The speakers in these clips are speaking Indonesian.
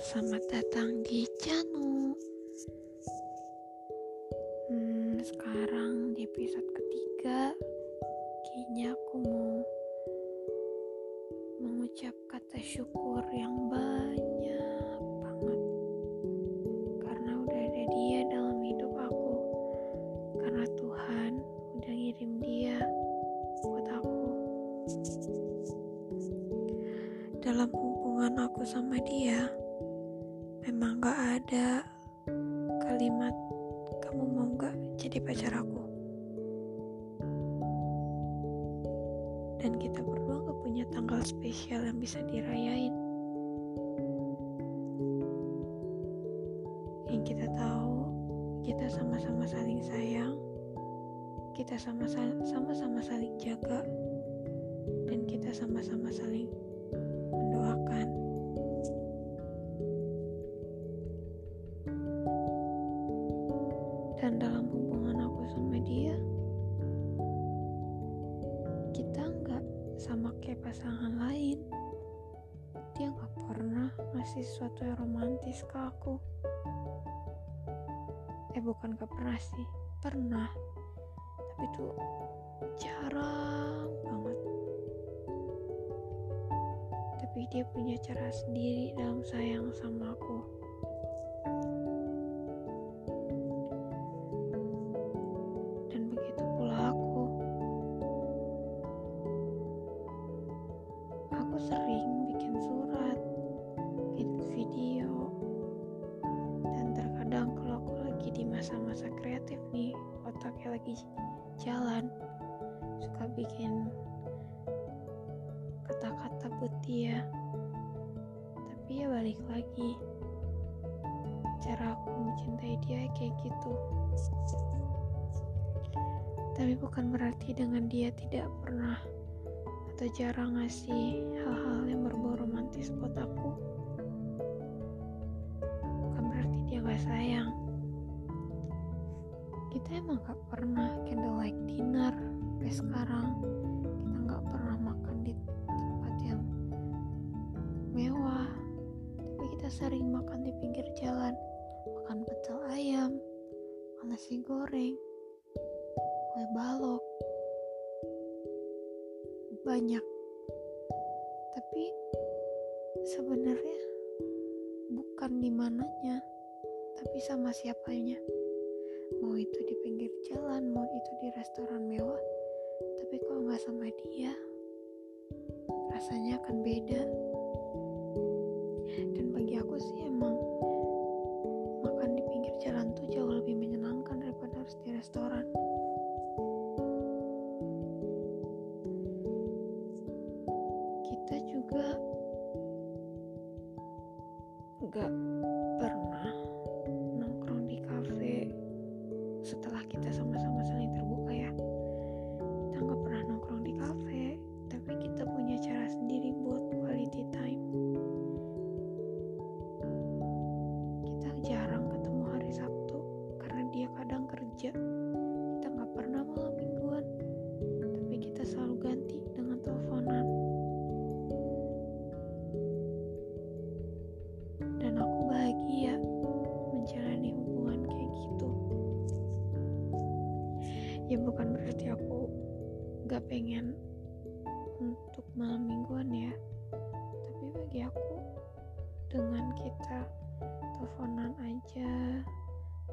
selamat datang di Janu. Hmm, sekarang di episode ketiga, kayaknya aku mau mengucap kata syukur yang banyak banget karena udah ada dia dalam hidup aku. Karena Tuhan udah ngirim dia buat aku. Dalam hubungan aku sama dia, ada kalimat kamu mau gak jadi pacar aku? Dan kita berdua gak punya tanggal spesial yang bisa dirayain. Yang kita tahu kita sama-sama saling sayang kita sama-sama saling jaga dan kita sama-sama saling mendoakan kita nggak sama kayak pasangan lain. Dia nggak pernah ngasih sesuatu yang romantis ke aku. Eh bukan gak pernah sih. Pernah. Tapi tuh jarang banget. Tapi dia punya cara sendiri dalam sayang sama aku ya balik lagi. Cara aku mencintai dia kayak gitu. Tapi bukan berarti dengan dia tidak pernah atau jarang ngasih hal-hal yang berbau romantis buat aku. Bukan berarti dia gak sayang. Kita emang gak pernah candlelight dinner sampai sekarang. Kita gak pernah makan di tempat yang mewah kita sering makan di pinggir jalan. Makan pecel ayam. Makan nasi goreng. Kue balok. Banyak. Tapi sebenarnya bukan di mananya tapi sama siapanya. Mau itu di pinggir jalan mau itu di restoran mewah tapi kalau nggak sama dia rasanya akan beda. Dan bagi restoran. Kita juga nggak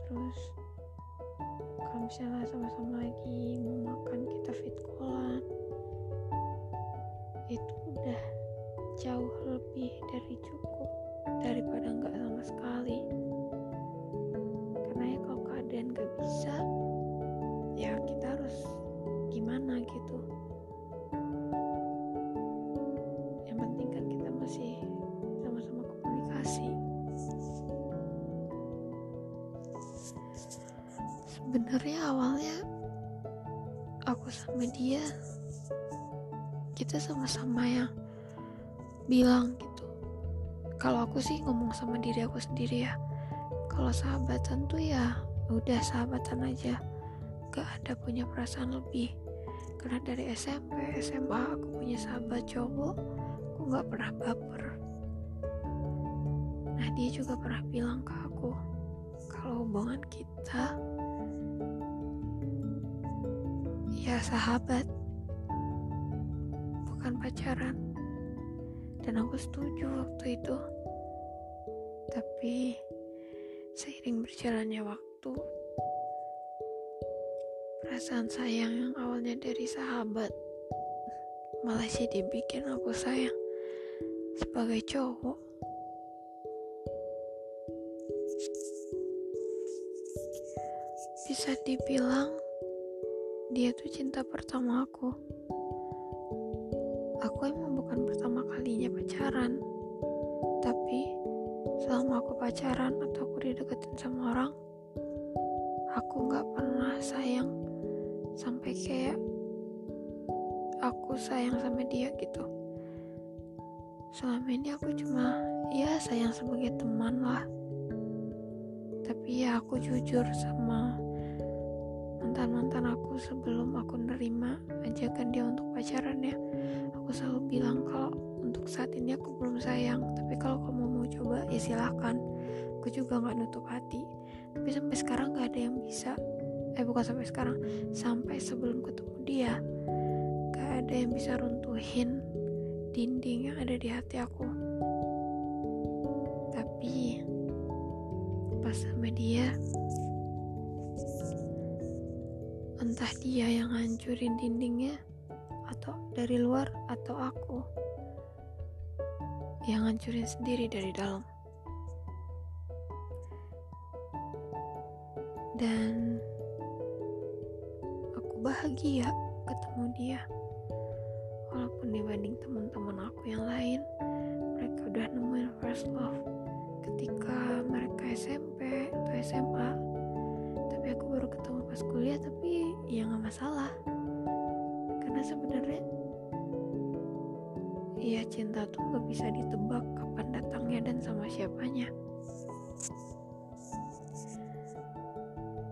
terus kalau misalnya sama-sama lagi mau makan kita fit itu udah jauh lebih dari cukup daripada nggak sama sekali sebenarnya awalnya aku sama dia kita sama-sama yang bilang gitu. Kalau aku sih ngomong sama diri aku sendiri ya. Kalau sahabatan tuh ya udah sahabatan aja. Gak ada punya perasaan lebih. Karena dari SMP SMA aku punya sahabat cowok aku nggak pernah baper. Nah dia juga pernah bilang ke aku kalau hubungan kita ya sahabat. Bukan pacaran. Dan aku setuju waktu itu. Tapi seiring berjalannya waktu perasaan sayang yang awalnya dari sahabat malah jadi bikin aku sayang sebagai cowok. Bisa dibilang dia tuh cinta pertama aku. Aku emang bukan pertama kalinya pacaran. Tapi selama aku pacaran atau aku dideketin sama orang aku gak pernah sayang sampai kayak aku sayang sama dia gitu. Selama ini aku cuma ya sayang sebagai teman lah. Tapi ya aku jujur sama mantan-mantan aku sebelum aku nerima ajakan dia untuk pacaran ya. Aku selalu bilang kalau untuk saat ini aku belum sayang tapi kalau kamu mau coba ya silahkan aku juga nggak nutup hati. Tapi sampai sekarang nggak ada yang bisa. Eh bukan sampai sekarang sampai sebelum ketemu dia gak ada yang bisa runtuhin dinding yang ada di hati aku. Tapi pas sama dia entah dia yang hancurin dindingnya atau dari luar atau aku. Yang hancurin sendiri dari dalam. Dan bahagia ketemu dia. Walaupun dibanding teman-teman aku yang lain mereka udah nemuin first love ketika mereka SMP atau SMA tapi aku baru ketemu pas kuliah tapi ya nggak masalah. Karena sebenarnya ya cinta tuh nggak bisa ditebak kapan datangnya dan sama siapanya.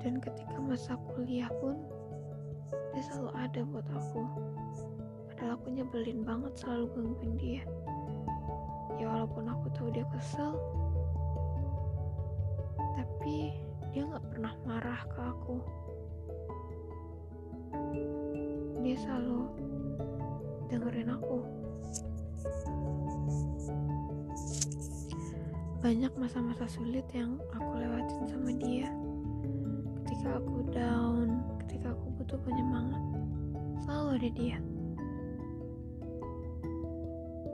Dan ketika masa kuliah pun dia selalu ada buat aku. Padahal aku nyebelin banget selalu gangguin dia. Ya walaupun aku tahu dia kesel tapi dia nggak pernah marah ke aku. Dia selalu dengerin aku. Banyak masa-masa sulit yang aku lewatin sama dia. Ketika aku down ketika aku butuh penyemangat selalu ada dia.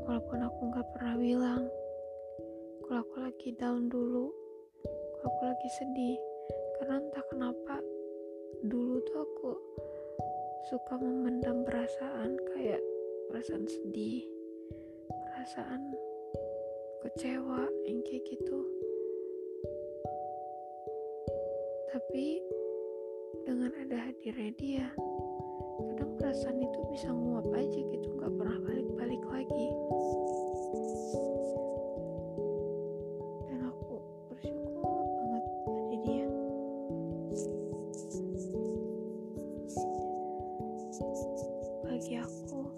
Walaupun aku nggak pernah bilang kalau aku lagi down dulu kalau aku lagi sedih karena entah kenapa dulu tuh aku suka memendam perasaan kayak perasaan sedih perasaan kecewa yang kayak gitu. Tapi dengan ada hadirnya dia kadang perasaan itu bisa nguap aja gitu nggak pernah balik-balik lagi bagi aku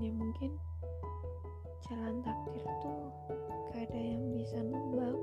ya mungkin jalan takdir tuh gak ada yang bisa nebak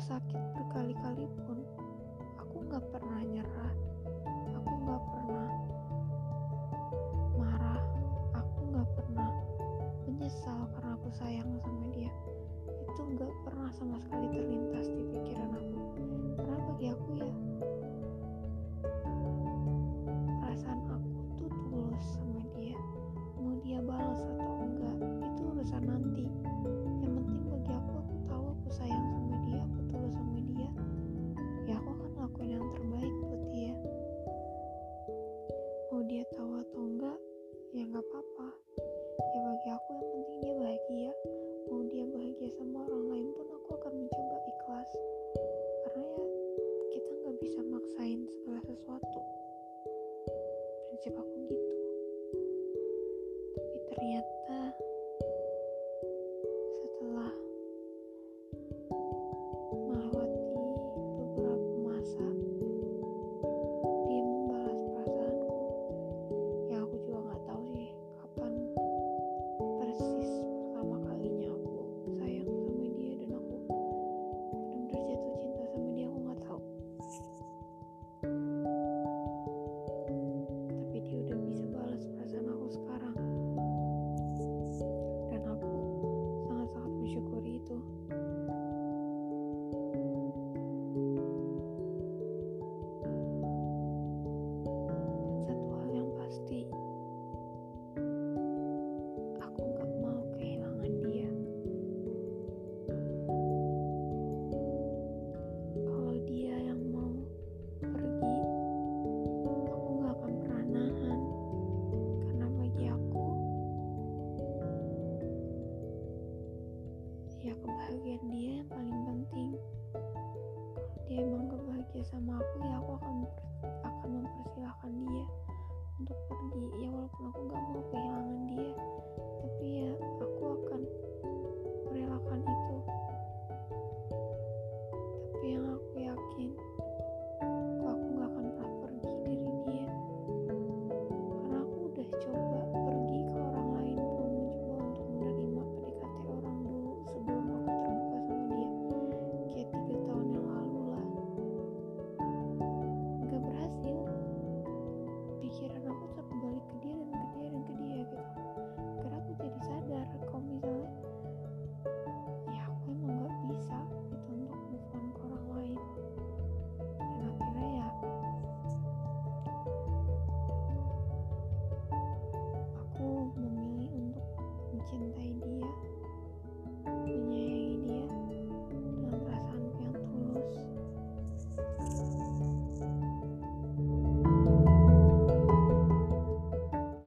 sakit berkali-kali pun aku nggak pernah nyerah. Aku nggak pernah marah. Aku nggak pernah menyesal karena aku sayang sama dia. Itu nggak pernah sama sekali terlihat. itu kebahagiaan dia yang paling penting. Kalau dia emang kebahagia sama aku ya aku akan akan mempersilahkan dia untuk pergi. Ya walaupun aku gak mau kehilangan dia.